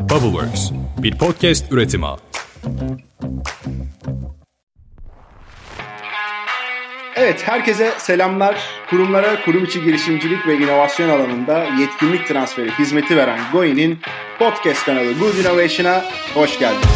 Bubbleworks, bir podcast üretimi. Evet, herkese selamlar. Kurumlara kurum içi girişimcilik ve inovasyon alanında yetkinlik transferi hizmeti veren GOI'nin podcast kanalı Good Innovation'a hoş geldiniz.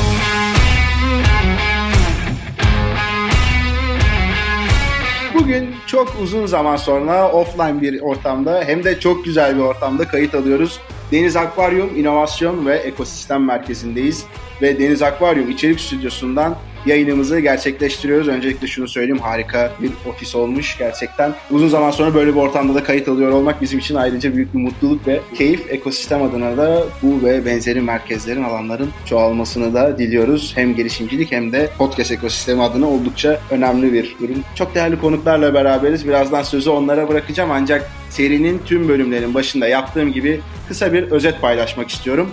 Bugün çok uzun zaman sonra offline bir ortamda hem de çok güzel bir ortamda kayıt alıyoruz. Deniz Akvaryum İnovasyon ve Ekosistem Merkezi'ndeyiz. Ve Deniz Akvaryum İçerik Stüdyosu'ndan yayınımızı gerçekleştiriyoruz. Öncelikle şunu söyleyeyim harika bir ofis olmuş gerçekten. Uzun zaman sonra böyle bir ortamda da kayıt alıyor olmak bizim için ayrıca büyük bir mutluluk ve keyif. Ekosistem adına da bu ve benzeri merkezlerin, alanların çoğalmasını da diliyoruz. Hem girişimcilik hem de podcast ekosistemi adına oldukça önemli bir durum. Çok değerli konuklarla beraberiz. Birazdan sözü onlara bırakacağım ancak serinin tüm bölümlerin başında yaptığım gibi kısa bir özet paylaşmak istiyorum.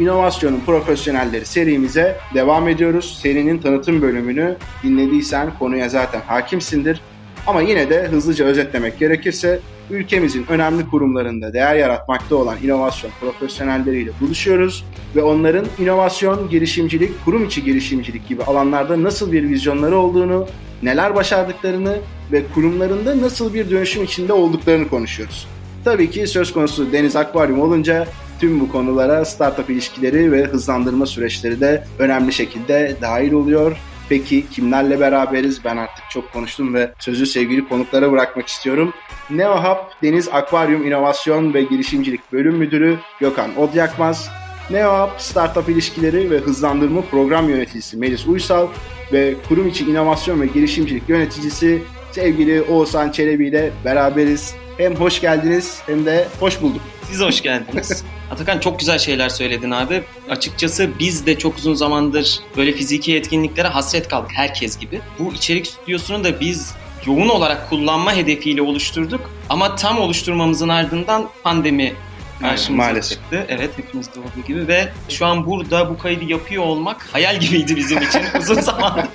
İnovasyonun Profesyonelleri serimize devam ediyoruz. Serinin tanıtım bölümünü dinlediysen konuya zaten hakimsindir. Ama yine de hızlıca özetlemek gerekirse ülkemizin önemli kurumlarında değer yaratmakta olan inovasyon profesyonelleriyle buluşuyoruz ve onların inovasyon, girişimcilik, kurum içi girişimcilik gibi alanlarda nasıl bir vizyonları olduğunu, neler başardıklarını ve kurumlarında nasıl bir dönüşüm içinde olduklarını konuşuyoruz. Tabii ki söz konusu Deniz Akvaryum olunca tüm bu konulara startup ilişkileri ve hızlandırma süreçleri de önemli şekilde dahil oluyor. Peki kimlerle beraberiz? Ben artık çok konuştum ve sözü sevgili konuklara bırakmak istiyorum. NeoHub Deniz Akvaryum İnovasyon ve Girişimcilik Bölüm Müdürü Gökhan Odyakmaz, NeoHub Startup İlişkileri ve Hızlandırma Program Yöneticisi Melis Uysal ve kurum içi inovasyon ve girişimcilik yöneticisi sevgili Oğuzhan Çelebi ile beraberiz. Hem hoş geldiniz hem de hoş bulduk. Siz hoş geldiniz. Atakan çok güzel şeyler söyledin abi. Açıkçası biz de çok uzun zamandır böyle fiziki etkinliklere hasret kaldık herkes gibi. Bu içerik stüdyosunu da biz yoğun olarak kullanma hedefiyle oluşturduk. Ama tam oluşturmamızın ardından pandemi karşımıza Maalesef. çıktı. Evet hepimizde olduğu gibi ve şu an burada bu kaydı yapıyor olmak hayal gibiydi bizim için uzun zaman.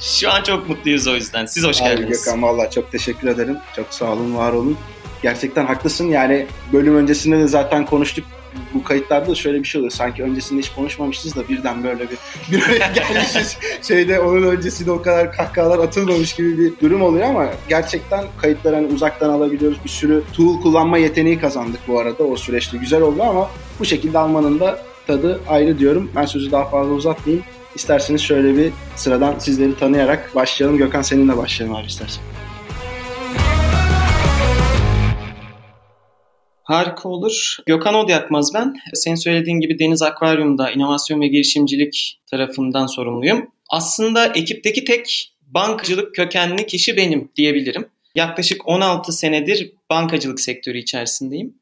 şu an çok mutluyuz o yüzden. Siz hoş Abi geldiniz. Gökhan valla çok teşekkür ederim. Çok sağ olun, var olun. Gerçekten haklısın. Yani bölüm öncesinde de zaten konuştuk. Bu kayıtlarda da şöyle bir şey oluyor. Sanki öncesinde hiç konuşmamışız da birden böyle bir bir araya gelmişiz. Şeyde onun öncesinde o kadar kahkahalar atılmamış gibi bir durum oluyor ama gerçekten kayıtları hani uzaktan alabiliyoruz. Bir sürü tool kullanma yeteneği kazandık bu arada. O süreçte güzel oldu ama bu şekilde almanın da tadı ayrı diyorum. Ben sözü daha fazla uzatmayayım. İsterseniz şöyle bir sıradan sizleri tanıyarak başlayalım. Gökhan seninle başlayalım abi istersen. Harika olur. Gökhan Odyakmaz ben. Senin söylediğin gibi Deniz Akvaryum'da inovasyon ve girişimcilik tarafından sorumluyum. Aslında ekipteki tek bankacılık kökenli kişi benim diyebilirim. Yaklaşık 16 senedir bankacılık sektörü içerisindeyim.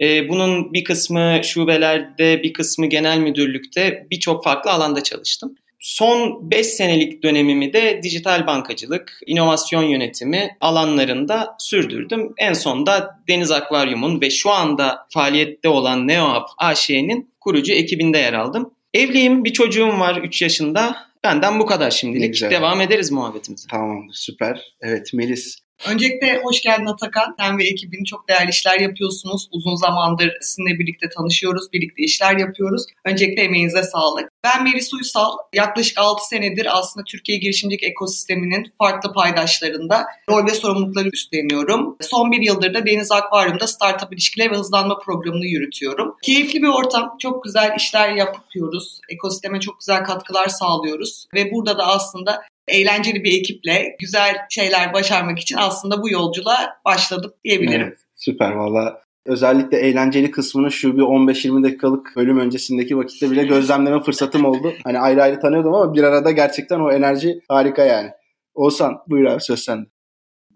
Ee, Bunun bir kısmı şubelerde, bir kısmı genel müdürlükte birçok farklı alanda çalıştım. Son 5 senelik dönemimi de dijital bankacılık, inovasyon yönetimi alanlarında sürdürdüm. En son da Deniz Akvaryum'un ve şu anda faaliyette olan NeoHub AŞ'nin kurucu ekibinde yer aldım. Evliyim, bir çocuğum var 3 yaşında. Benden bu kadar şimdilik. Devam ederiz muhabbetimize. Tamamdır süper. Evet Melis Öncelikle hoş geldin Atakan. Sen ve ekibin çok değerli işler yapıyorsunuz. Uzun zamandır sizinle birlikte tanışıyoruz, birlikte işler yapıyoruz. Öncelikle emeğinize sağlık. Ben Melis Uysal. Yaklaşık 6 senedir aslında Türkiye girişimcilik ekosisteminin farklı paydaşlarında rol ve sorumlulukları üstleniyorum. Son bir yıldır da Deniz Akvaryum'da Startup İlişkileri ve Hızlanma Programı'nı yürütüyorum. Keyifli bir ortam, çok güzel işler yapıyoruz. Ekosisteme çok güzel katkılar sağlıyoruz. Ve burada da aslında eğlenceli bir ekiple güzel şeyler başarmak için aslında bu yolculuğa başladım diyebilirim. Evet, süper valla. Özellikle eğlenceli kısmını şu bir 15-20 dakikalık bölüm öncesindeki vakitte bile gözlemleme fırsatım oldu. Hani ayrı ayrı tanıyordum ama bir arada gerçekten o enerji harika yani. Oğuzhan buyur abi söz sende.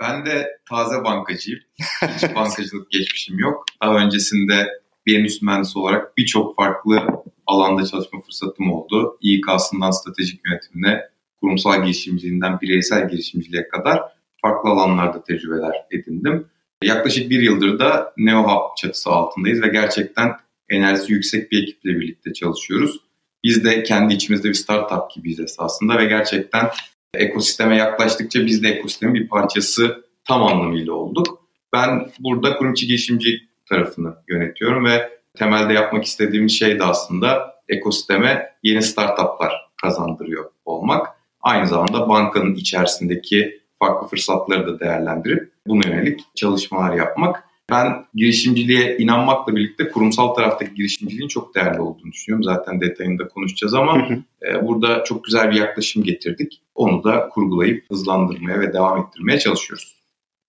Ben de taze bankacıyım. Hiç bankacılık geçmişim yok. Daha öncesinde bir endüstri mühendisi olarak birçok farklı alanda çalışma fırsatım oldu. İK'sından stratejik yönetimine, kurumsal girişimciliğinden bireysel girişimciliğe kadar farklı alanlarda tecrübeler edindim. Yaklaşık bir yıldır da NeoHub çatısı altındayız ve gerçekten enerjisi yüksek bir ekiple birlikte çalışıyoruz. Biz de kendi içimizde bir startup gibiyiz esasında ve gerçekten ekosisteme yaklaştıkça biz de ekosistemin bir parçası tam anlamıyla olduk. Ben burada kurum içi girişimci tarafını yönetiyorum ve temelde yapmak istediğimiz şey de aslında ekosisteme yeni startuplar kazandırıyor olmak. Aynı zamanda bankanın içerisindeki farklı fırsatları da değerlendirip buna yönelik çalışmalar yapmak. Ben girişimciliğe inanmakla birlikte kurumsal taraftaki girişimciliğin çok değerli olduğunu düşünüyorum. Zaten detayında konuşacağız ama e, burada çok güzel bir yaklaşım getirdik. Onu da kurgulayıp hızlandırmaya ve devam ettirmeye çalışıyoruz.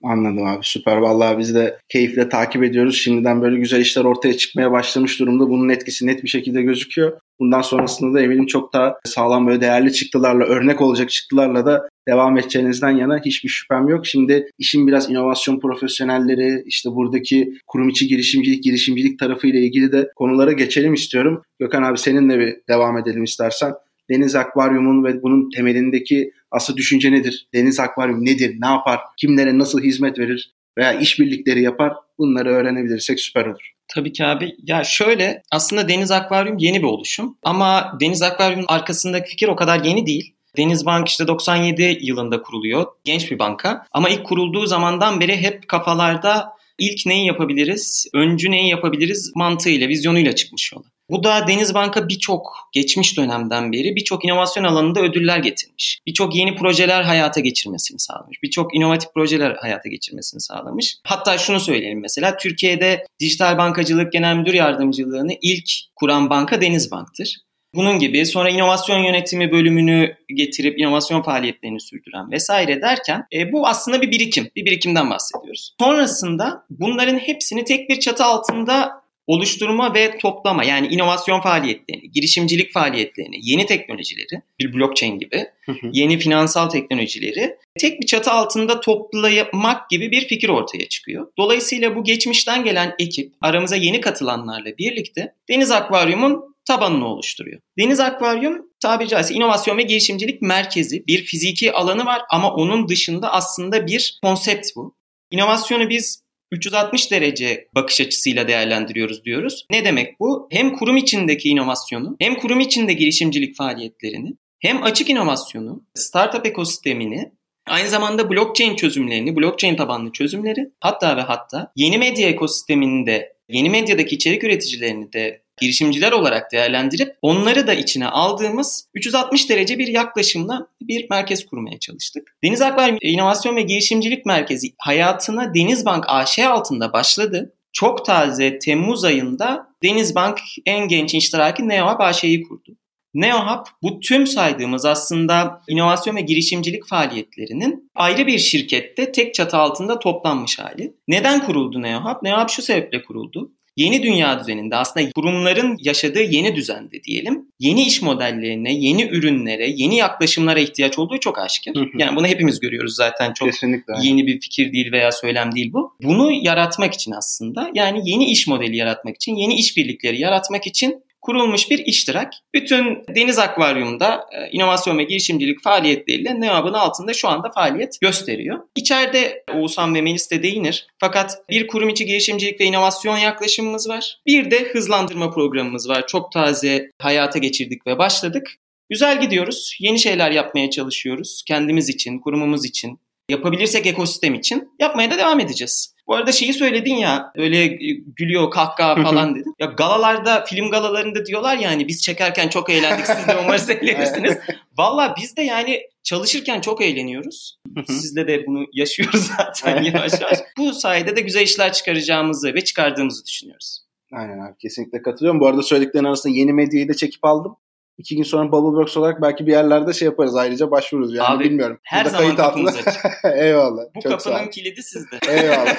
Anladım abi süper. Vallahi biz de keyifle takip ediyoruz. Şimdiden böyle güzel işler ortaya çıkmaya başlamış durumda. Bunun etkisi net bir şekilde gözüküyor. Bundan sonrasında da eminim çok daha sağlam böyle değerli çıktılarla, örnek olacak çıktılarla da devam edeceğinizden yana hiçbir şüphem yok. Şimdi işin biraz inovasyon profesyonelleri, işte buradaki kurum içi girişimcilik, girişimcilik tarafı ile ilgili de konulara geçelim istiyorum. Gökhan abi seninle bir devam edelim istersen. Deniz Akvaryum'un ve bunun temelindeki asıl düşünce nedir? Deniz Akvaryum nedir? Ne yapar? Kimlere nasıl hizmet verir? Veya işbirlikleri yapar? Bunları öğrenebilirsek süper olur. Tabii ki abi. Ya şöyle aslında Deniz Akvaryum yeni bir oluşum. Ama Deniz Akvaryum'un arkasındaki fikir o kadar yeni değil. Deniz Bank işte 97 yılında kuruluyor. Genç bir banka. Ama ilk kurulduğu zamandan beri hep kafalarda ilk neyi yapabiliriz, öncü neyi yapabiliriz mantığıyla, vizyonuyla çıkmış yola. Bu da Deniz Banka birçok geçmiş dönemden beri birçok inovasyon alanında ödüller getirmiş. Birçok yeni projeler hayata geçirmesini sağlamış. Birçok inovatif projeler hayata geçirmesini sağlamış. Hatta şunu söyleyelim mesela Türkiye'de dijital bankacılık genel müdür yardımcılığını ilk kuran banka Deniz Bank'tır. Bunun gibi sonra inovasyon yönetimi bölümünü getirip inovasyon faaliyetlerini sürdüren vesaire derken e, bu aslında bir birikim. Bir birikimden bahsediyoruz. Sonrasında bunların hepsini tek bir çatı altında oluşturma ve toplama yani inovasyon faaliyetlerini, girişimcilik faaliyetlerini, yeni teknolojileri, bir blockchain gibi, yeni finansal teknolojileri tek bir çatı altında toplamak gibi bir fikir ortaya çıkıyor. Dolayısıyla bu geçmişten gelen ekip aramıza yeni katılanlarla birlikte Deniz Akvaryum'un tabanını oluşturuyor. Deniz Akvaryum tabiri caizse inovasyon ve girişimcilik merkezi. Bir fiziki alanı var ama onun dışında aslında bir konsept bu. İnovasyonu biz 360 derece bakış açısıyla değerlendiriyoruz diyoruz. Ne demek bu? Hem kurum içindeki inovasyonu, hem kurum içinde girişimcilik faaliyetlerini, hem açık inovasyonu, startup ekosistemini, aynı zamanda blockchain çözümlerini, blockchain tabanlı çözümleri, hatta ve hatta yeni medya ekosisteminde, yeni medyadaki içerik üreticilerini de girişimciler olarak değerlendirip onları da içine aldığımız 360 derece bir yaklaşımla bir merkez kurmaya çalıştık. Deniz Akvaryum İnovasyon ve Girişimcilik Merkezi hayatına Denizbank AŞ altında başladı. Çok taze Temmuz ayında Denizbank en genç iştiraki NeoHub AŞ'yi kurdu. NeoHub bu tüm saydığımız aslında inovasyon ve girişimcilik faaliyetlerinin ayrı bir şirkette tek çatı altında toplanmış hali. Neden kuruldu NeoHub? NeoHub şu sebeple kuruldu yeni dünya düzeninde aslında kurumların yaşadığı yeni düzende diyelim yeni iş modellerine, yeni ürünlere, yeni yaklaşımlara ihtiyaç olduğu çok aşikar. Yani bunu hepimiz görüyoruz zaten çok Kesinlikle. yeni bir fikir değil veya söylem değil bu. Bunu yaratmak için aslında yani yeni iş modeli yaratmak için, yeni işbirlikleri yaratmak için kurulmuş bir iştirak. Bütün Deniz Akvaryum'da e, inovasyon ve girişimcilik faaliyetleriyle NEAB'ın altında şu anda faaliyet gösteriyor. İçeride Oğuzhan ve Melis de değinir. Fakat bir kurum içi girişimcilik ve inovasyon yaklaşımımız var. Bir de hızlandırma programımız var. Çok taze hayata geçirdik ve başladık. Güzel gidiyoruz. Yeni şeyler yapmaya çalışıyoruz. Kendimiz için, kurumumuz için, yapabilirsek ekosistem için yapmaya da devam edeceğiz. Bu arada şeyi söyledin ya öyle gülüyor kahkaha falan dedin. Ya galalarda film galalarında diyorlar ya hani biz çekerken çok eğlendik siz de umarız eğlenirsiniz. Valla biz de yani çalışırken çok eğleniyoruz. Sizle de bunu yaşıyoruz zaten yavaş yavaş. Bu sayede de güzel işler çıkaracağımızı ve çıkardığımızı düşünüyoruz. Aynen abi kesinlikle katılıyorum. Bu arada söylediklerin arasında yeni medyayı da çekip aldım iki gün sonra Bubbleworks olarak belki bir yerlerde şey yaparız ayrıca başvururuz yani Abi, bilmiyorum. Her Burada zaman kapımız açık. Eyvallah. Bu çok kapının kilidi sizde. Eyvallah.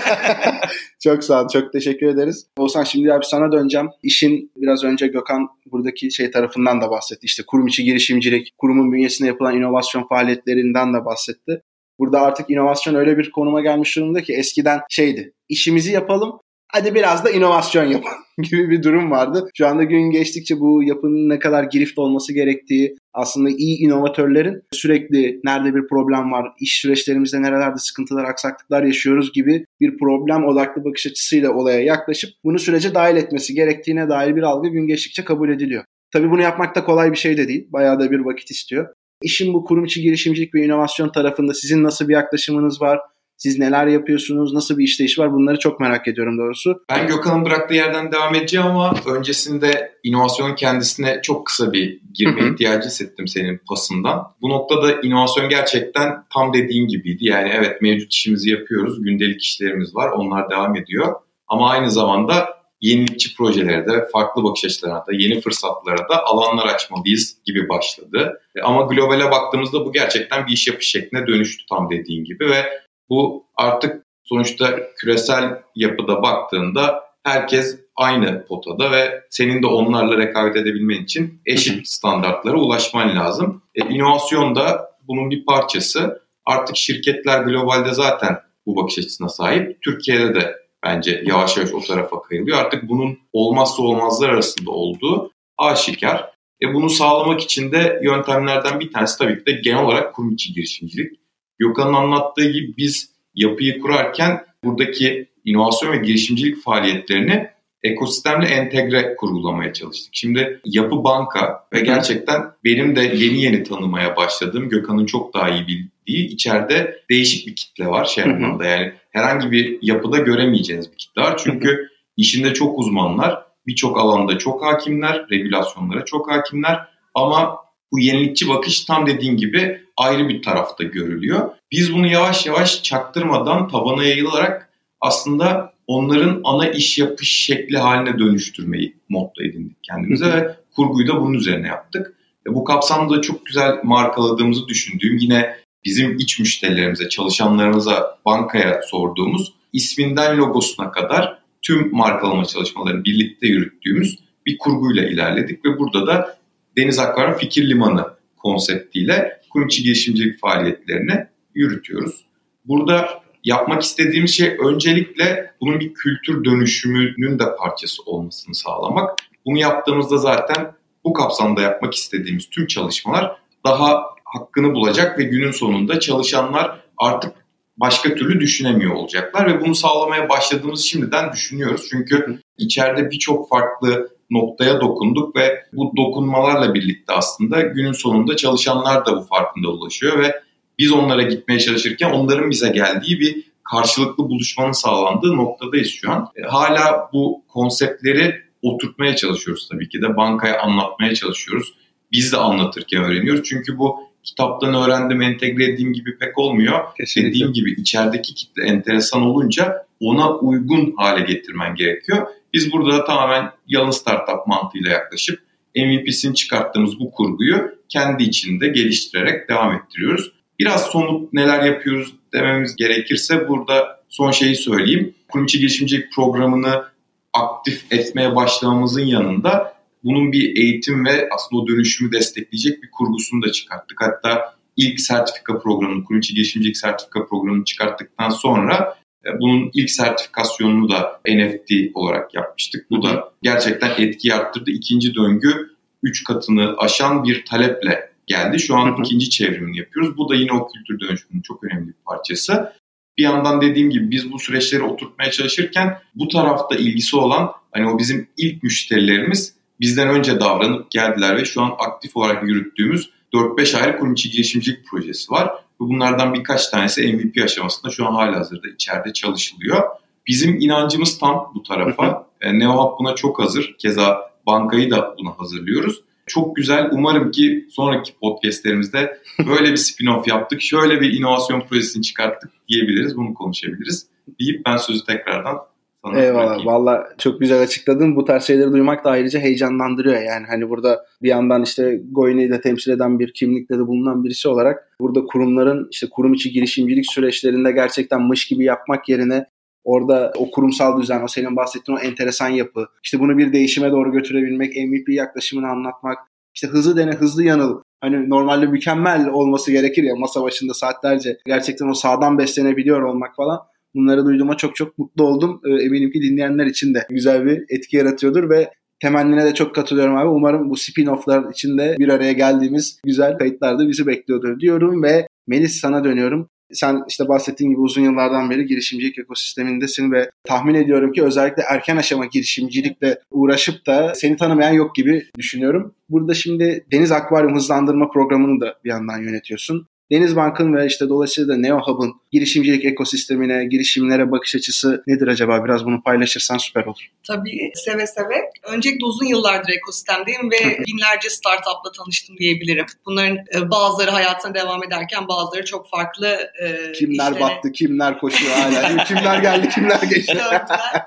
çok sağ ol. Çok teşekkür ederiz. Oğuzhan şimdi abi sana döneceğim. İşin biraz önce Gökhan buradaki şey tarafından da bahsetti. İşte kurum içi girişimcilik, kurumun bünyesinde yapılan inovasyon faaliyetlerinden de bahsetti. Burada artık inovasyon öyle bir konuma gelmiş durumda ki eskiden şeydi. İşimizi yapalım hadi biraz da inovasyon yapalım gibi bir durum vardı. Şu anda gün geçtikçe bu yapının ne kadar girift olması gerektiği, aslında iyi inovatörlerin sürekli nerede bir problem var, iş süreçlerimizde nerelerde sıkıntılar, aksaklıklar yaşıyoruz gibi bir problem odaklı bakış açısıyla olaya yaklaşıp bunu sürece dahil etmesi gerektiğine dair bir algı gün geçtikçe kabul ediliyor. Tabii bunu yapmak da kolay bir şey de değil. Bayağı da bir vakit istiyor. İşin bu kurum içi girişimcilik ve inovasyon tarafında sizin nasıl bir yaklaşımınız var? Siz neler yapıyorsunuz? Nasıl bir işleyiş var? Bunları çok merak ediyorum doğrusu. Ben Gökhan'ın bıraktığı yerden devam edeceğim ama öncesinde inovasyonun kendisine çok kısa bir girme ihtiyacı hissettim senin pasından. Bu noktada inovasyon gerçekten tam dediğin gibiydi. Yani evet mevcut işimizi yapıyoruz. Gündelik işlerimiz var. Onlar devam ediyor. Ama aynı zamanda yenilikçi projelere de, farklı bakış açılarına da, yeni fırsatlara da alanlar açmalıyız gibi başladı. Ama globale baktığımızda bu gerçekten bir iş yapış şekline dönüştü tam dediğin gibi ve bu artık sonuçta küresel yapıda baktığında herkes aynı potada ve senin de onlarla rekabet edebilmen için eşit standartlara ulaşman lazım. E, inovasyon da bunun bir parçası. Artık şirketler globalde zaten bu bakış açısına sahip. Türkiye'de de bence yavaş yavaş o tarafa kayılıyor. Artık bunun olmazsa olmazlar arasında olduğu aşikar. E bunu sağlamak için de yöntemlerden bir tanesi tabii ki de genel olarak kurum içi girişimcilik. Gökhan'ın anlattığı gibi biz yapıyı kurarken buradaki inovasyon ve girişimcilik faaliyetlerini ekosistemle entegre kurgulamaya çalıştık. Şimdi yapı banka ve gerçekten benim de yeni yeni tanımaya başladığım Gökhan'ın çok daha iyi bildiği içeride değişik bir kitle var şey anlamda yani herhangi bir yapıda göremeyeceğiniz bir kitle var. Çünkü işinde çok uzmanlar, birçok alanda çok hakimler, regülasyonlara çok hakimler ama bu yenilikçi bakış tam dediğin gibi ayrı bir tarafta görülüyor. Biz bunu yavaş yavaş çaktırmadan tabana yayılarak aslında onların ana iş yapış şekli haline dönüştürmeyi motto edindik kendimize ve kurguyu da bunun üzerine yaptık. E bu kapsamda çok güzel markaladığımızı düşündüğüm yine bizim iç müşterilerimize, çalışanlarımıza, bankaya sorduğumuz isminden logosuna kadar tüm markalama çalışmalarını birlikte yürüttüğümüz bir kurguyla ilerledik ve burada da Deniz Akvaryum Fikir Limanı konseptiyle kurum içi girişimcilik faaliyetlerini yürütüyoruz. Burada yapmak istediğimiz şey öncelikle bunun bir kültür dönüşümünün de parçası olmasını sağlamak. Bunu yaptığımızda zaten bu kapsamda yapmak istediğimiz tüm çalışmalar daha hakkını bulacak ve günün sonunda çalışanlar artık başka türlü düşünemiyor olacaklar ve bunu sağlamaya başladığımız şimdiden düşünüyoruz. Çünkü içeride birçok farklı noktaya dokunduk ve bu dokunmalarla birlikte aslında günün sonunda çalışanlar da bu farkında ulaşıyor ve biz onlara gitmeye çalışırken onların bize geldiği bir karşılıklı buluşmanın sağlandığı noktadayız şu an. E, hala bu konseptleri oturtmaya çalışıyoruz tabii ki de bankaya anlatmaya çalışıyoruz. Biz de anlatırken öğreniyoruz. Çünkü bu kitaptan öğrendim, entegre ettiğim gibi pek olmuyor. Kesinlikle. Dediğim gibi içerideki kitle enteresan olunca ona uygun hale getirmen gerekiyor. Biz burada tamamen yalın startup mantığıyla yaklaşıp MVP'sini çıkarttığımız bu kurguyu kendi içinde geliştirerek devam ettiriyoruz. Biraz somut neler yapıyoruz dememiz gerekirse burada son şeyi söyleyeyim. Kurum içi girişimcilik programını aktif etmeye başlamamızın yanında bunun bir eğitim ve aslında o dönüşümü destekleyecek bir kurgusunu da çıkarttık. Hatta ilk sertifika programını, kurum içi girişimcilik sertifika programını çıkarttıktan sonra bunun ilk sertifikasyonunu da NFT olarak yapmıştık. Bu da gerçekten etki arttırdı. İkinci döngü 3 katını aşan bir taleple geldi. Şu an ikinci çevrimini yapıyoruz. Bu da yine o kültür dönüşümünün çok önemli bir parçası. Bir yandan dediğim gibi biz bu süreçleri oturtmaya çalışırken bu tarafta ilgisi olan hani o bizim ilk müşterilerimiz bizden önce davranıp geldiler ve şu an aktif olarak yürüttüğümüz 4-5 ayrı kurum içi girişimcilik projesi var. Bunlardan birkaç tanesi MVP aşamasında şu an hala hazırda içeride çalışılıyor. Bizim inancımız tam bu tarafa. E, NeoHub buna çok hazır. Keza bankayı da buna hazırlıyoruz. Çok güzel. Umarım ki sonraki podcastlerimizde böyle bir spin-off yaptık. Şöyle bir inovasyon projesini çıkarttık diyebiliriz. Bunu konuşabiliriz. Deyip ben sözü tekrardan sana Eyvallah. Valla çok güzel açıkladın. Bu tarz şeyleri duymak da ayrıca heyecanlandırıyor. Yani hani burada bir yandan işte Goyne'yi de temsil eden bir kimlikte de bulunan birisi olarak burada kurumların işte kurum içi girişimcilik süreçlerinde gerçekten mış gibi yapmak yerine Orada o kurumsal düzen, o senin bahsettiğin o enteresan yapı, işte bunu bir değişime doğru götürebilmek, MVP yaklaşımını anlatmak, işte hızlı dene, hızlı yanıl. Hani normalde mükemmel olması gerekir ya masa başında saatlerce gerçekten o sağdan beslenebiliyor olmak falan. Bunları duyduğuma çok çok mutlu oldum. Ee, eminim ki dinleyenler için de güzel bir etki yaratıyordur ve temennine de çok katılıyorum abi. Umarım bu spin-off'lar içinde bir araya geldiğimiz güzel kayıtlar da bizi bekliyordur diyorum ve Melis sana dönüyorum. Sen işte bahsettiğin gibi uzun yıllardan beri girişimcilik ekosistemindesin ve tahmin ediyorum ki özellikle erken aşama girişimcilikle uğraşıp da seni tanımayan yok gibi düşünüyorum. Burada şimdi Deniz Akvaryum Hızlandırma Programı'nı da bir yandan yönetiyorsun. Deniz Bank'ın ve işte dolayısıyla da Neo Hub'ın girişimcilik ekosistemine, girişimlere bakış açısı nedir acaba? Biraz bunu paylaşırsan süper olur. Tabii seve seve. Öncelikle uzun yıllardır ekosistemdeyim ve binlerce startupla tanıştım diyebilirim. Bunların e, bazıları hayatına devam ederken bazıları çok farklı e, Kimler işlere... battı, kimler koşuyor hala, kimler geldi, kimler geçti.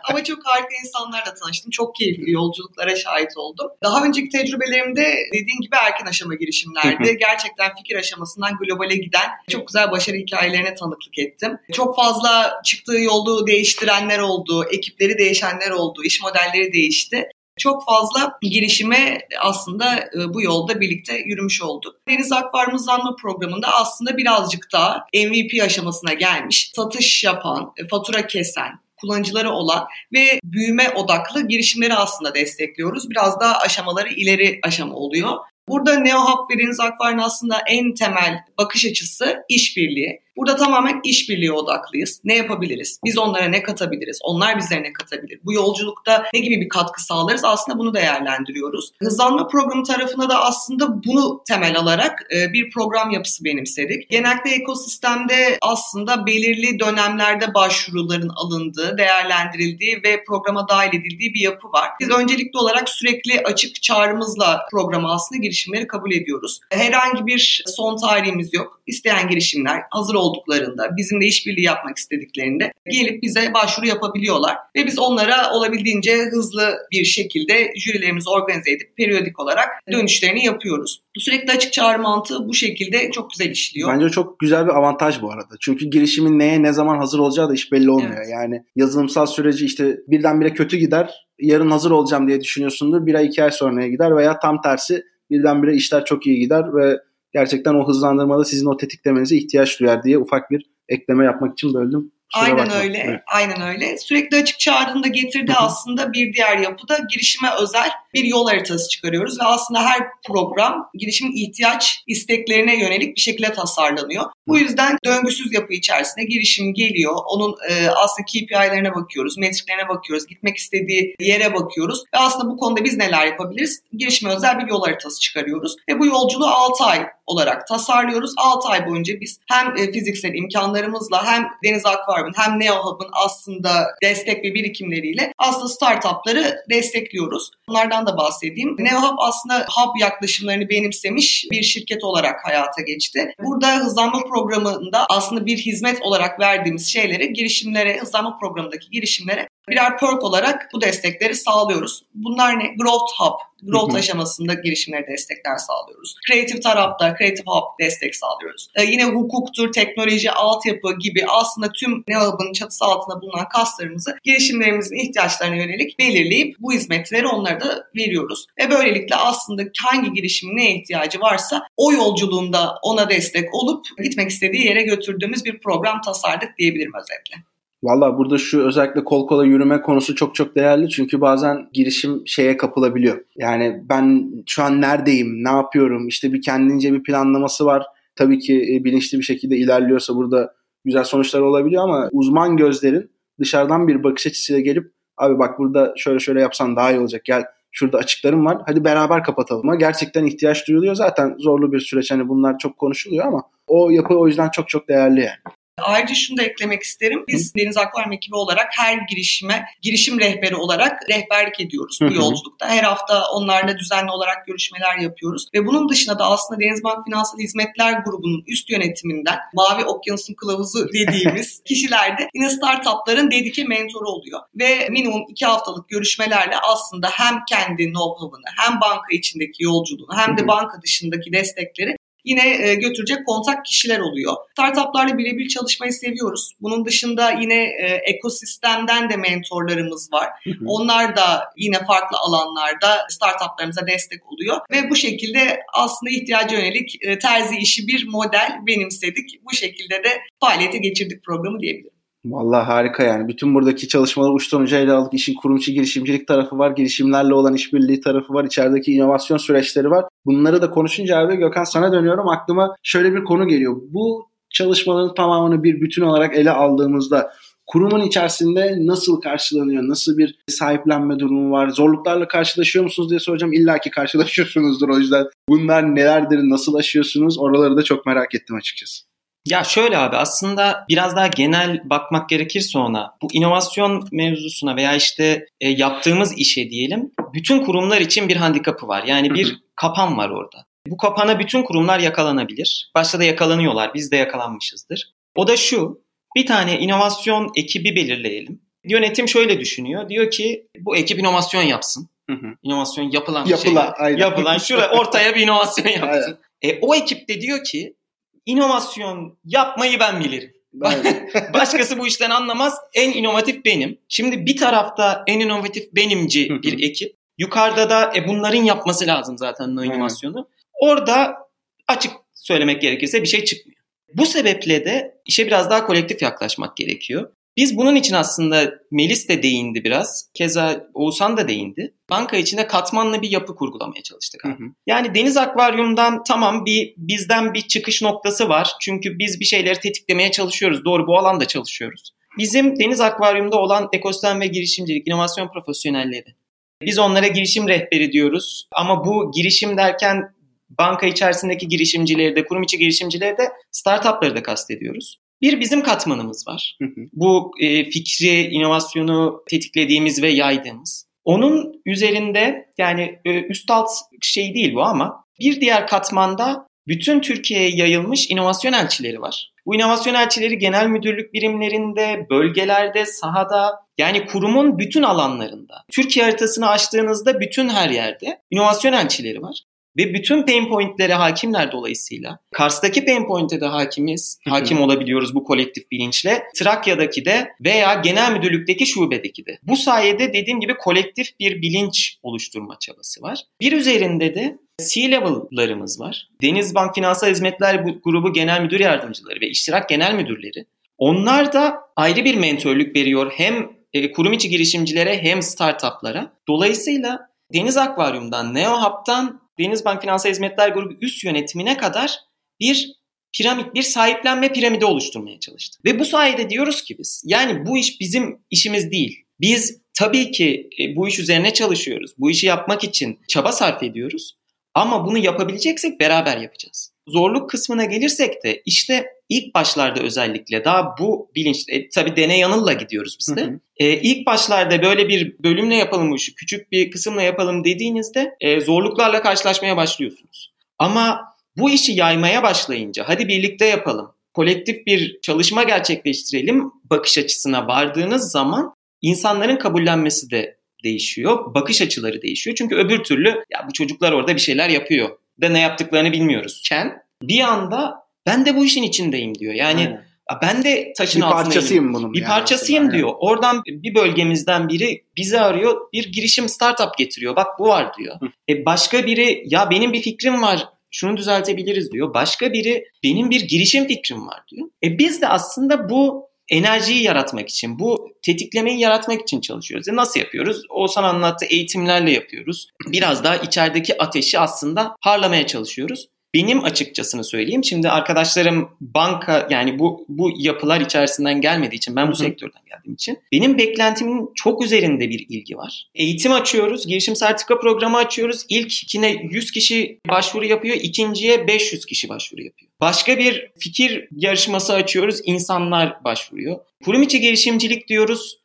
Ama çok harika insanlarla tanıştım. Çok keyifli yolculuklara şahit oldum. Daha önceki tecrübelerimde dediğin gibi erken aşama girişimlerdi. Gerçekten fikir aşamasından globale giden çok güzel başarı hikayelerine tanıklık ettim. Çok fazla çıktığı yolu değiştirenler oldu, ekipleri değişenler oldu, iş modelleri değişti çok fazla girişime aslında e, bu yolda birlikte yürümüş olduk. Deniz Hızlanma Programı'nda aslında birazcık daha MVP aşamasına gelmiş, satış yapan, e, fatura kesen, kullanıcıları olan ve büyüme odaklı girişimleri aslında destekliyoruz. Biraz daha aşamaları ileri aşama oluyor. Burada NeoHub ve Deniz Akvaryum aslında en temel bakış açısı işbirliği. Burada tamamen işbirliği odaklıyız. Ne yapabiliriz? Biz onlara ne katabiliriz? Onlar bizlere ne katabilir? Bu yolculukta ne gibi bir katkı sağlarız? Aslında bunu değerlendiriyoruz. Hızlanma programı tarafında da aslında bunu temel alarak e, bir program yapısı benimsedik. Genellikle ekosistemde aslında belirli dönemlerde başvuruların alındığı, değerlendirildiği ve programa dahil edildiği bir yapı var. Biz öncelikli olarak sürekli açık çağrımızla programa aslında girişimleri kabul ediyoruz. Herhangi bir son tarihimiz yok. İsteyen girişimler hazır olduklarında, bizimle işbirliği yapmak istediklerinde gelip bize başvuru yapabiliyorlar. Ve biz onlara olabildiğince hızlı bir şekilde jürilerimizi organize edip periyodik olarak dönüşlerini yapıyoruz. Sürekli açık çağrı mantığı bu şekilde çok güzel işliyor. Bence çok güzel bir avantaj bu arada. Çünkü girişimin neye ne zaman hazır olacağı da hiç belli olmuyor. Evet. Yani yazılımsal süreci işte birdenbire kötü gider, yarın hazır olacağım diye düşünüyorsundur. Bir ay iki ay sonraya gider veya tam tersi birdenbire işler çok iyi gider ve gerçekten o hızlandırmada sizin o tetiklemenize ihtiyaç duyar diye ufak bir ekleme yapmak için böldüm. Kusura aynen bakma. öyle. Evet. Aynen öyle. Sürekli açık çağrının da getirdiği aslında bir diğer yapıda girişime özel bir yol haritası çıkarıyoruz ve aslında her program girişimin ihtiyaç isteklerine yönelik bir şekilde tasarlanıyor. Bu yüzden döngüsüz yapı içerisinde girişim geliyor. Onun e, aslında KPI'lerine bakıyoruz, metriklerine bakıyoruz, gitmek istediği yere bakıyoruz ve aslında bu konuda biz neler yapabiliriz? Girişime özel bir yol haritası çıkarıyoruz ve bu yolculuğu 6 ay olarak tasarlıyoruz. 6 ay boyunca biz hem e, fiziksel imkanlarımızla hem Deniz Akvaryum'un hem NeoHub'ın aslında destek ve birikimleriyle aslında startupları destekliyoruz. Bunlardan da bahsedeyim. NeoHub aslında hub yaklaşımlarını benimsemiş bir şirket olarak hayata geçti. Burada hızlanma programında aslında bir hizmet olarak verdiğimiz şeyleri girişimlere, hızlanma programındaki girişimlere birer perk olarak bu destekleri sağlıyoruz. Bunlar ne? Growth Hub, growth aşamasında girişimlere destekler sağlıyoruz. Creative tarafta Creative Hub destek sağlıyoruz. Ee, yine hukuktur, teknoloji, altyapı gibi aslında tüm NeoHub'ın çatısı altında bulunan kaslarımızı girişimlerimizin ihtiyaçlarına yönelik belirleyip bu hizmetleri onlara da veriyoruz. Ve böylelikle aslında hangi girişimin neye ihtiyacı varsa o yolculuğunda ona destek olup gitmek istediği yere götürdüğümüz bir program tasarladık diyebilirim özetle. Valla burada şu özellikle kol kola yürüme konusu çok çok değerli. Çünkü bazen girişim şeye kapılabiliyor. Yani ben şu an neredeyim, ne yapıyorum, işte bir kendince bir planlaması var. Tabii ki e, bilinçli bir şekilde ilerliyorsa burada güzel sonuçlar olabiliyor ama uzman gözlerin dışarıdan bir bakış açısıyla gelip abi bak burada şöyle şöyle yapsan daha iyi olacak gel şurada açıklarım var hadi beraber kapatalım ama gerçekten ihtiyaç duyuluyor zaten zorlu bir süreç hani bunlar çok konuşuluyor ama o yapı o yüzden çok çok değerli yani. Ayrıca şunu da eklemek isterim. Biz Deniz Akvaryum ekibi olarak her girişime girişim rehberi olarak rehberlik ediyoruz bu yolculukta. Her hafta onlarla düzenli olarak görüşmeler yapıyoruz. Ve bunun dışında da aslında Denizbank Finansal Hizmetler Grubu'nun üst yönetiminden Mavi Okyanus'un kılavuzu dediğimiz kişiler de yine startupların dedike mentoru oluyor. Ve minimum iki haftalık görüşmelerle aslında hem kendi know-how'ını hem banka içindeki yolculuğunu hem de banka dışındaki destekleri yine e, götürecek kontak kişiler oluyor. Startuplarla birebir çalışmayı seviyoruz. Bunun dışında yine e, ekosistemden de mentorlarımız var. Onlar da yine farklı alanlarda startuplarımıza destek oluyor ve bu şekilde aslında ihtiyaca yönelik e, terzi işi bir model benimsedik. Bu şekilde de faaliyete geçirdik programı diyebilirim. Vallahi harika yani. Bütün buradaki çalışmaları uçtan uca ele aldık. İşin kurumçu girişimcilik tarafı var. Girişimlerle olan işbirliği tarafı var. içerideki inovasyon süreçleri var. Bunları da konuşunca abi Gökhan sana dönüyorum. Aklıma şöyle bir konu geliyor. Bu çalışmaların tamamını bir bütün olarak ele aldığımızda kurumun içerisinde nasıl karşılanıyor? Nasıl bir sahiplenme durumu var? Zorluklarla karşılaşıyor musunuz diye soracağım. İlla ki karşılaşıyorsunuzdur o yüzden. Bunlar nelerdir? Nasıl aşıyorsunuz? Oraları da çok merak ettim açıkçası. Ya şöyle abi aslında biraz daha genel bakmak gerekirse ona bu inovasyon mevzusuna veya işte e, yaptığımız işe diyelim bütün kurumlar için bir handikapı var. Yani bir kapan var orada. Bu kapana bütün kurumlar yakalanabilir. Başta da yakalanıyorlar. Biz de yakalanmışızdır. O da şu. Bir tane inovasyon ekibi belirleyelim. Yönetim şöyle düşünüyor. Diyor ki bu ekip inovasyon yapsın. Hı hı. İnovasyon yapılan bir Yapılan, şey. aynen. Yapılan şuraya ortaya bir inovasyon yapsın. Aynen. E, o ekip de diyor ki inovasyon yapmayı ben bilirim. Başkası bu işten anlamaz. En inovatif benim. Şimdi bir tarafta en inovatif benimci bir ekip. Yukarıda da e, bunların yapması lazım zaten inovasyonu. Orada açık söylemek gerekirse bir şey çıkmıyor. Bu sebeple de işe biraz daha kolektif yaklaşmak gerekiyor. Biz bunun için aslında Melis de değindi biraz. Keza Oğuzhan da değindi. Banka içinde katmanlı bir yapı kurgulamaya çalıştık. abi. Hı hı. Yani Deniz Akvaryum'dan tamam bir bizden bir çıkış noktası var. Çünkü biz bir şeyleri tetiklemeye çalışıyoruz. Doğru bu alanda çalışıyoruz. Bizim Deniz Akvaryum'da olan ekosistem ve girişimcilik, inovasyon profesyonelleri. Biz onlara girişim rehberi diyoruz. Ama bu girişim derken banka içerisindeki girişimcileri de, kurum içi girişimcileri de, startupları da kastediyoruz. Bir bizim katmanımız var. Hı hı. Bu e, fikri, inovasyonu tetiklediğimiz ve yaydığımız. Onun üzerinde yani e, üst alt şey değil bu ama bir diğer katmanda bütün Türkiye'ye yayılmış inovasyon elçileri var. Bu inovasyon elçileri genel müdürlük birimlerinde, bölgelerde, sahada yani kurumun bütün alanlarında. Türkiye haritasını açtığınızda bütün her yerde inovasyon elçileri var. Ve bütün pain point'lere hakimler dolayısıyla. Kars'taki pain point'e de hakimiz, hakim olabiliyoruz bu kolektif bilinçle. Trakya'daki de veya genel müdürlükteki şubedeki de. Bu sayede dediğim gibi kolektif bir bilinç oluşturma çabası var. Bir üzerinde de C-level'larımız var. Denizbank Finansal Hizmetler Bu- Grubu Genel Müdür Yardımcıları ve İştirak Genel Müdürleri. Onlar da ayrı bir mentörlük veriyor hem e, kurum içi girişimcilere hem startuplara. Dolayısıyla Deniz Akvaryum'dan, NeoHub'dan Denizbank Finansal Hizmetler Grubu üst yönetimine kadar bir piramit, bir sahiplenme piramidi oluşturmaya çalıştık. Ve bu sayede diyoruz ki biz, yani bu iş bizim işimiz değil. Biz tabii ki e, bu iş üzerine çalışıyoruz. Bu işi yapmak için çaba sarf ediyoruz. Ama bunu yapabileceksek beraber yapacağız. Zorluk kısmına gelirsek de işte ilk başlarda özellikle daha bu bilinç, e, tabii deney yanılla gidiyoruz biz de. Hı hı. E, ilk başlarda böyle bir bölümle yapalım bu işi, küçük bir kısımla yapalım dediğinizde e, zorluklarla karşılaşmaya başlıyorsunuz. Ama bu işi yaymaya başlayınca hadi birlikte yapalım, kolektif bir çalışma gerçekleştirelim bakış açısına vardığınız zaman insanların kabullenmesi de değişiyor, bakış açıları değişiyor. Çünkü öbür türlü ya bu çocuklar orada bir şeyler yapıyor da ne yaptıklarını bilmiyoruz. Ken bir anda ben de bu işin içindeyim diyor. Yani Aynen. "Ya ben de taşın bir altındayım. parçasıyım bunun. Bir yani parçasıyım aslında. diyor. Oradan bir bölgemizden biri bizi arıyor. Bir girişim startup getiriyor. Bak bu var diyor. Hı. E başka biri ya benim bir fikrim var. Şunu düzeltebiliriz diyor. Başka biri benim bir girişim fikrim var diyor. E biz de aslında bu enerjiyi yaratmak için, bu tetiklemeyi yaratmak için çalışıyoruz. E nasıl yapıyoruz? Oğuzhan anlattı eğitimlerle yapıyoruz. Biraz daha içerideki ateşi aslında harlamaya çalışıyoruz. Benim açıkçasını söyleyeyim. Şimdi arkadaşlarım banka yani bu bu yapılar içerisinden gelmediği için ben bu Hı hı. sektörden geldiğim için benim beklentimin çok üzerinde bir ilgi var. Eğitim açıyoruz, girişim sertifika programı açıyoruz. İlkine 100 kişi başvuru yapıyor, ikinciye 500 kişi başvuru yapıyor. Başka bir fikir yarışması açıyoruz, insanlar başvuruyor. Kurum içi girişimcilik diyoruz.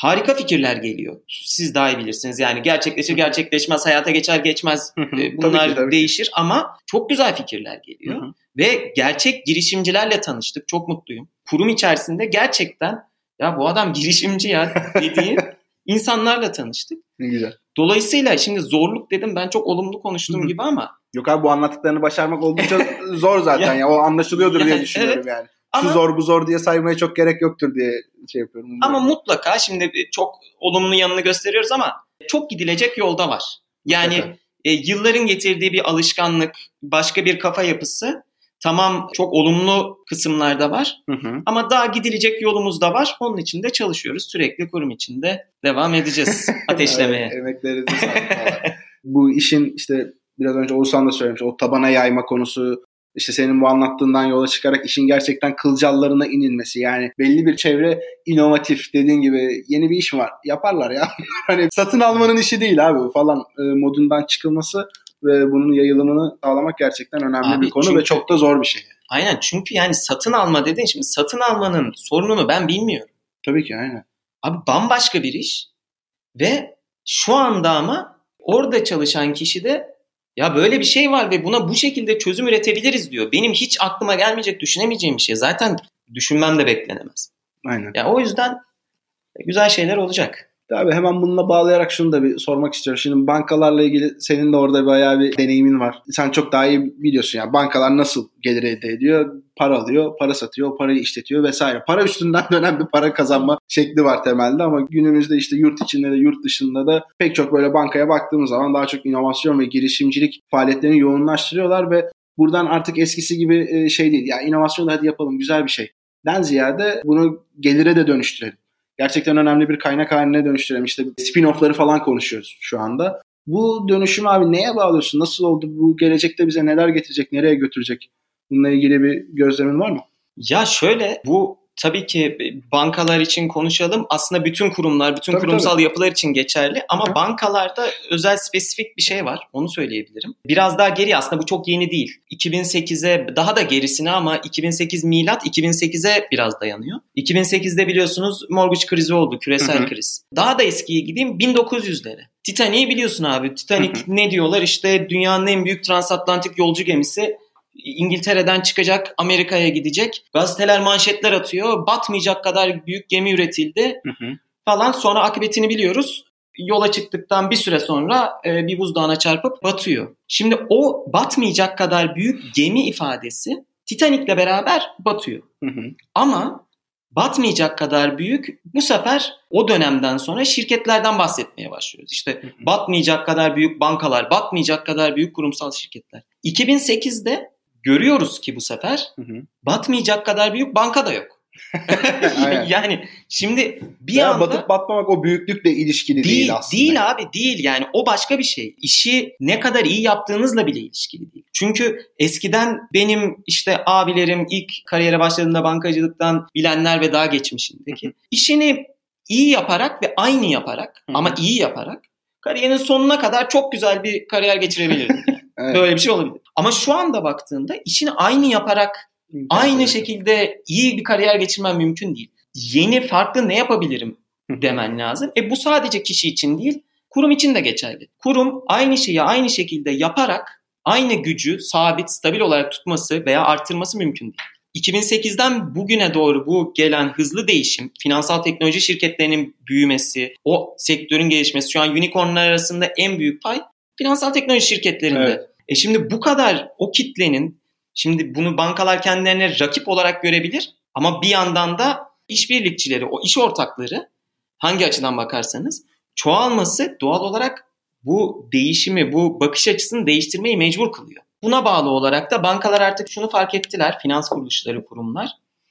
Harika fikirler geliyor. Siz daha iyi bilirsiniz. Yani gerçekleşir gerçekleşmez, hayata geçer geçmez Hı hı. e, Tabii bunlar ki, tabii ki. değişir ama çok güzel fikirler Hı geliyor. hı. Ve gerçek girişimcilerle tanıştık. Çok mutluyum. Kurum içerisinde gerçekten ya bu adam girişimci ya dediği insanlarla tanıştık. Ne güzel. Dolayısıyla şimdi zorluk dedim ben çok olumlu konuştuğum Hı hı. gibi ama Yok abi bu anlattıklarını başarmak oldukça zor zaten ya. O anlaşılıyordur diye Yani, düşünüyorum evet. yani. Ama, Şu zor bu zor diye saymaya çok gerek yoktur diye şey yapıyorum. ama mutlaka şimdi çok olumlu yanını gösteriyoruz ama çok gidilecek yolda var. Yani e, yılların getirdiği bir alışkanlık, başka bir kafa yapısı tamam çok olumlu kısımlarda var Hı hı. ama daha gidilecek yolumuz da var. Onun için de çalışıyoruz. Sürekli kurum içinde devam edeceğiz ateşlemeye. Evet, emeklerinize sağlık. Bu işin işte biraz önce Oğuzhan da söylemiş o tabana yayma konusu işte senin bu anlattığından yola çıkarak işin gerçekten kılcallarına inilmesi yani belli bir çevre inovatif dediğin gibi yeni bir iş var yaparlar ya hani satın almanın işi değil abi falan e, modundan çıkılması ve bunun yayılımını sağlamak gerçekten önemli Abi bir konu çünkü- ve çok da zor bir şey. Aynen çünkü yani satın alma dediğin şimdi satın almanın sorununu ben bilmiyorum. Tabii ki aynen. Abi bambaşka bir iş ve şu anda ama orada çalışan kişi de ya böyle bir şey var ve buna bu şekilde çözüm üretebiliriz diyor. Benim hiç aklıma gelmeyecek, düşünemeyeceğim bir şey. Zaten düşünmem de beklenemez. Aynen. Ya o yüzden güzel şeyler olacak. Abi hemen bununla bağlayarak şunu da bir sormak istiyorum. Şimdi bankalarla ilgili senin de orada bayağı bir deneyimin var. Sen çok daha iyi biliyorsun yani bankalar nasıl gelir elde ediyor? Para alıyor, para satıyor, parayı işletiyor vesaire. Para üstünden dönen bir para kazanma şekli var temelde ama günümüzde işte yurt içinde de yurt dışında da pek çok böyle bankaya baktığımız zaman daha çok inovasyon ve girişimcilik faaliyetlerini yoğunlaştırıyorlar ve buradan artık eskisi gibi e, şey değil. Ya inovasyon da hadi yapalım güzel bir şey. Den ziyade bunu gelire de dönüştürelim gerçekten önemli bir kaynak haline dönüştürelim. İşte spin-off'ları falan konuşuyoruz şu anda. Bu dönüşüm abi neye bağlıyorsun? Nasıl oldu? Bu gelecekte bize neler getirecek? Nereye götürecek? Bununla ilgili bir gözlemin var mı? Ya şöyle bu tabii ki bankalar için konuşalım. Aslında bütün kurumlar, bütün Tabii, kurumsal yapılar için geçerli. Ama Hı. bankalarda özel spesifik bir şey var. Onu söyleyebilirim. Biraz daha geri aslında bu çok yeni değil. 2008'e daha da gerisine ama 2008 milat 2008'e biraz dayanıyor. 2008'de biliyorsunuz mortgage krizi oldu, küresel Hı hı. kriz. Daha da eskiye gideyim 1900'lere. Titanic'i biliyorsun abi. Titanic ne diyorlar? İşte dünyanın en büyük transatlantik yolcu gemisi. İngiltere'den çıkacak, Amerika'ya gidecek. Gazeteler manşetler atıyor. Batmayacak kadar büyük gemi üretildi falan. Sonra akıbetini biliyoruz. Yola çıktıktan bir süre sonra e, bir buzdağına çarpıp batıyor. Şimdi o batmayacak kadar büyük gemi ifadesi Titanic'le beraber batıyor. Ama batmayacak kadar büyük bu sefer o dönemden sonra şirketlerden bahsetmeye başlıyoruz. İşte batmayacak kadar büyük bankalar, batmayacak kadar büyük kurumsal şirketler. 2008'de görüyoruz ki bu sefer batmayacak kadar büyük banka da yok. Yani şimdi bir ya anda batıp batmamak o büyüklükle ilişkili değil, değil, aslında. değil abi değil yani o başka bir şey. İşi ne kadar iyi yaptığınızla bile ilişkili değil. Çünkü eskiden benim işte abilerim ilk kariyere başladığında bankacılıktan bilenler ve daha geçmişindeki işini iyi yaparak ve aynı yaparak Hı hı. ama iyi yaparak kariyerin sonuna kadar çok güzel bir kariyer geçirebilirdin. Evet. Böyle bir şey olabilir. Ama şu anda baktığında işini aynı yaparak aynı şekilde iyi bir kariyer geçirmen mümkün değil. Yeni farklı ne yapabilirim demen lazım. E bu sadece kişi için değil, kurum için de geçerli. Kurum aynı şeyi aynı şekilde yaparak aynı gücü sabit, stabil olarak tutması veya arttırması mümkün değil. 2008'den bugüne doğru bu gelen hızlı değişim, finansal teknoloji şirketlerinin büyümesi, o sektörün gelişmesi, şu an unicornlar arasında en büyük pay finansal teknoloji şirketlerinde. Evet. E şimdi bu kadar o kitlenin Şimdi bunu bankalar kendilerine rakip olarak görebilir ama bir yandan da işbirlikçileri, o iş ortakları hangi açıdan bakarsanız çoğalması doğal olarak bu değişimi, bu bakış açısını değiştirmeyi mecbur kılıyor. Buna bağlı olarak da bankalar artık şunu fark ettiler, finans kuruluşları, kurumlar.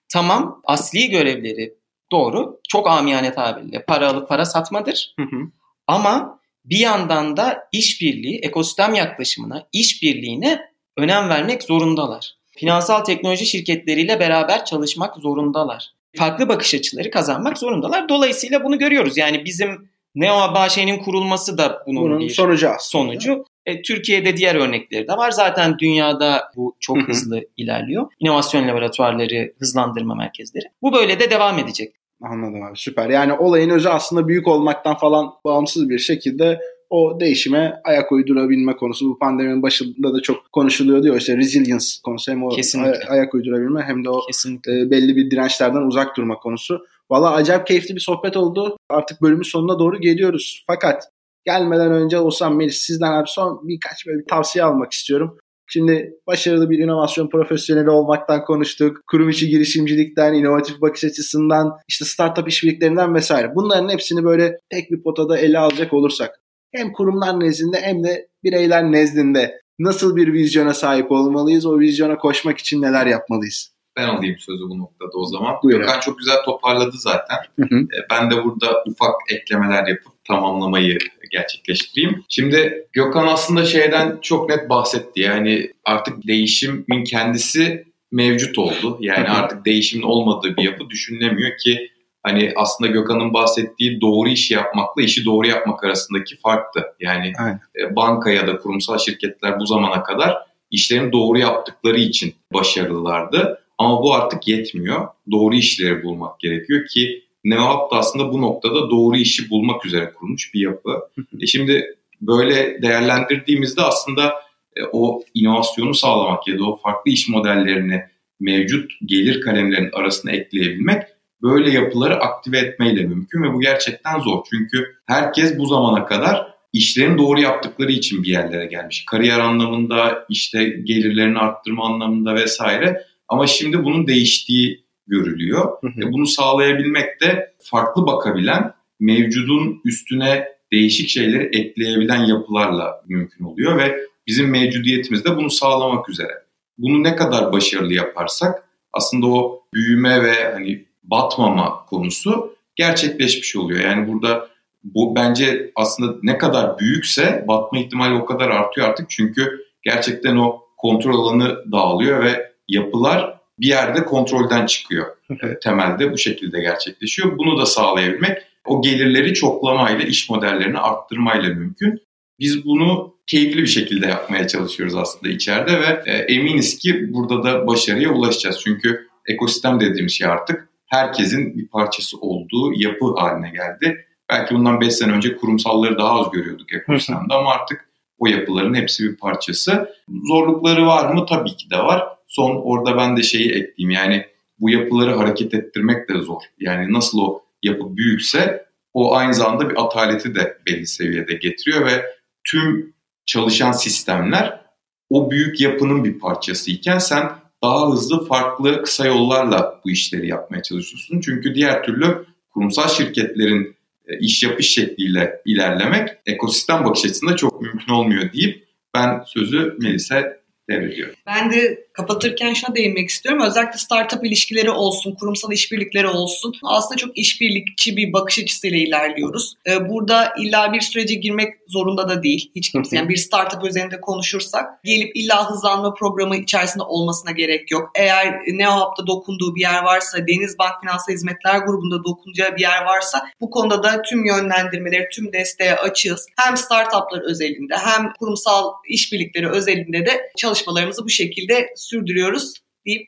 Tamam asli görevleri doğru, çok amiyane tabirle para alıp para satmadır. Hı hı. Ama bir yandan da işbirliği, ekosistem yaklaşımına, işbirliğine önem vermek zorundalar. Finansal teknoloji şirketleriyle beraber çalışmak zorundalar. Farklı bakış açıları kazanmak zorundalar. Dolayısıyla bunu görüyoruz. Yani bizim Neo ABŞ'nin kurulması da bunun, Bunun bir sonucu sonucu. E, Türkiye'de diğer örnekleri de var. Zaten dünyada bu çok Hı hı. hızlı ilerliyor. İnovasyon laboratuvarları, hızlandırma merkezleri. Bu böyle de devam edecek. Anladım abi süper. Yani olayın özü aslında büyük olmaktan falan bağımsız bir şekilde o değişime ayak uydurabilme konusu bu pandeminin başında da çok konuşuluyor diyor işte resilience konusu hem o Kesinlikle. ay- ayak uydurabilme hem de o Kesinlikle. e, belli bir dirençlerden uzak durma konusu. Valla acayip keyifli bir sohbet oldu. Artık bölümün sonuna doğru geliyoruz. Fakat gelmeden önce olsam Melis sizden abi son birkaç böyle bir tavsiye almak istiyorum. Şimdi başarılı bir inovasyon profesyoneli olmaktan konuştuk. Kurum içi girişimcilikten, inovatif bakış açısından, işte startup işbirliklerinden vesaire. Bunların hepsini böyle tek bir potada ele alacak olursak hem kurumlar nezdinde hem de bireyler nezdinde nasıl bir vizyona sahip olmalıyız? O vizyona koşmak için neler yapmalıyız? Ben alayım sözü bu noktada o zaman. Buyur Gökhan çok güzel toparladı zaten. Hı hı. E, Ben de burada ufak eklemeler yapıp tamamlamayı gerçekleştireyim. Şimdi Gökhan aslında şeyden çok net bahsetti. Yani artık değişimin kendisi mevcut oldu. Yani Hı hı. artık değişimin olmadığı bir yapı düşünülemiyor ki hani aslında Gökhan'ın bahsettiği doğru işi yapmakla işi doğru yapmak arasındaki farktı. Yani Aynen. e, banka ya da kurumsal şirketler bu zamana kadar işlerini doğru yaptıkları için başarılılardı. Ama bu artık yetmiyor. Doğru işleri bulmak gerekiyor ki NeoHub da aslında bu noktada doğru işi bulmak üzere kurulmuş bir yapı. e şimdi böyle değerlendirdiğimizde aslında e, o inovasyonu sağlamak ya da o farklı iş modellerini mevcut gelir kalemlerinin arasına ekleyebilmek böyle yapıları aktive etmeyle mümkün ve bu gerçekten zor. Çünkü herkes bu zamana kadar işlerini doğru yaptıkları için bir yerlere gelmiş. Kariyer anlamında, işte gelirlerini arttırma anlamında vesaire. Ama şimdi bunun değiştiği görülüyor. Ve bunu sağlayabilmek de farklı bakabilen, mevcudun üstüne değişik şeyleri ekleyebilen yapılarla mümkün oluyor ve bizim mevcudiyetimiz de bunu sağlamak üzere. Bunu ne kadar başarılı yaparsak aslında o büyüme ve hani batmama konusu gerçekleşmiş oluyor. Yani burada bu bence aslında ne kadar büyükse batma ihtimali o kadar artıyor artık. Çünkü gerçekten o kontrol alanı dağılıyor ve yapılar bir yerde kontrolden çıkıyor. Temelde bu şekilde gerçekleşiyor. Bunu da sağlayabilmek o gelirleri çoklamayla, iş modellerini arttırmayla mümkün. Biz bunu keyifli bir şekilde yapmaya çalışıyoruz aslında içeride ve e, eminiz ki burada da başarıya ulaşacağız. Çünkü ekosistem dediğimiz şey artık herkesin bir parçası olduğu yapı haline geldi. Belki bundan 5 sene önce kurumsalları daha az görüyorduk ekosistemde ama artık o yapıların hepsi bir parçası. Zorlukları var mı? Tabii ki de var. Son orada ben de şeyi ekleyeyim yani bu yapıları hareket ettirmek de zor. Yani nasıl o yapı büyükse o aynı zamanda bir ataleti de belli seviyede getiriyor ve tüm çalışan sistemler o büyük yapının bir parçası iken sen daha hızlı farklı kısa yollarla bu işleri yapmaya çalışıyorsun. Çünkü diğer türlü kurumsal şirketlerin e, iş yapış şekliyle ilerlemek ekosistem bakış açısında çok mümkün olmuyor deyip ben sözü Melis'e devrediyorum. Ben de kapatırken şuna değinmek istiyorum. Özellikle startup ilişkileri olsun, kurumsal işbirlikleri olsun. Aslında çok işbirlikçi bir bakış açısıyla ilerliyoruz. Ee, burada illa bir sürece girmek zorunda da değil. Hiç kimse. Yani bir startup üzerinde konuşursak gelip illa hızlanma programı içerisinde olmasına gerek yok. Eğer NeoHub'da dokunduğu bir yer varsa, Denizbank Finansal Hizmetler grubunda dokunacağı bir yer varsa bu konuda da tüm yönlendirmeleri, tüm desteğe açığız. Hem startuplar özelinde hem kurumsal işbirlikleri özelinde de çalışmalarımızı bu şekilde sürdürüyoruz deyip.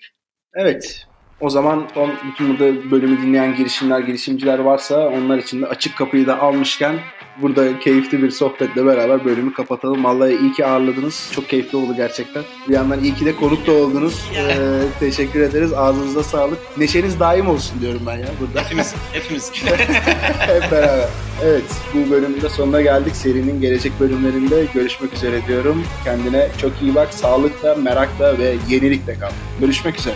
Evet. O zaman son bütün burada bölümü dinleyen girişimler, girişimciler varsa onlar için de açık kapıyı da almışken burada keyifli bir sohbetle beraber bölümü kapatalım. Vallahi iyi ki ağırladınız. Çok keyifli oldu gerçekten. Bir yandan iyi ki de konuk da oldunuz. Ee, teşekkür ederiz. Ağzınıza sağlık. Neşeniz daim olsun diyorum ben ya burada. Hepimiz. Hepimiz. Hep beraber. Evet bu bölümde sonuna geldik. Serinin gelecek bölümlerinde görüşmek üzere diyorum. Kendine çok iyi bak. Sağlıkla, merakla ve yenilikle kal. Görüşmek üzere.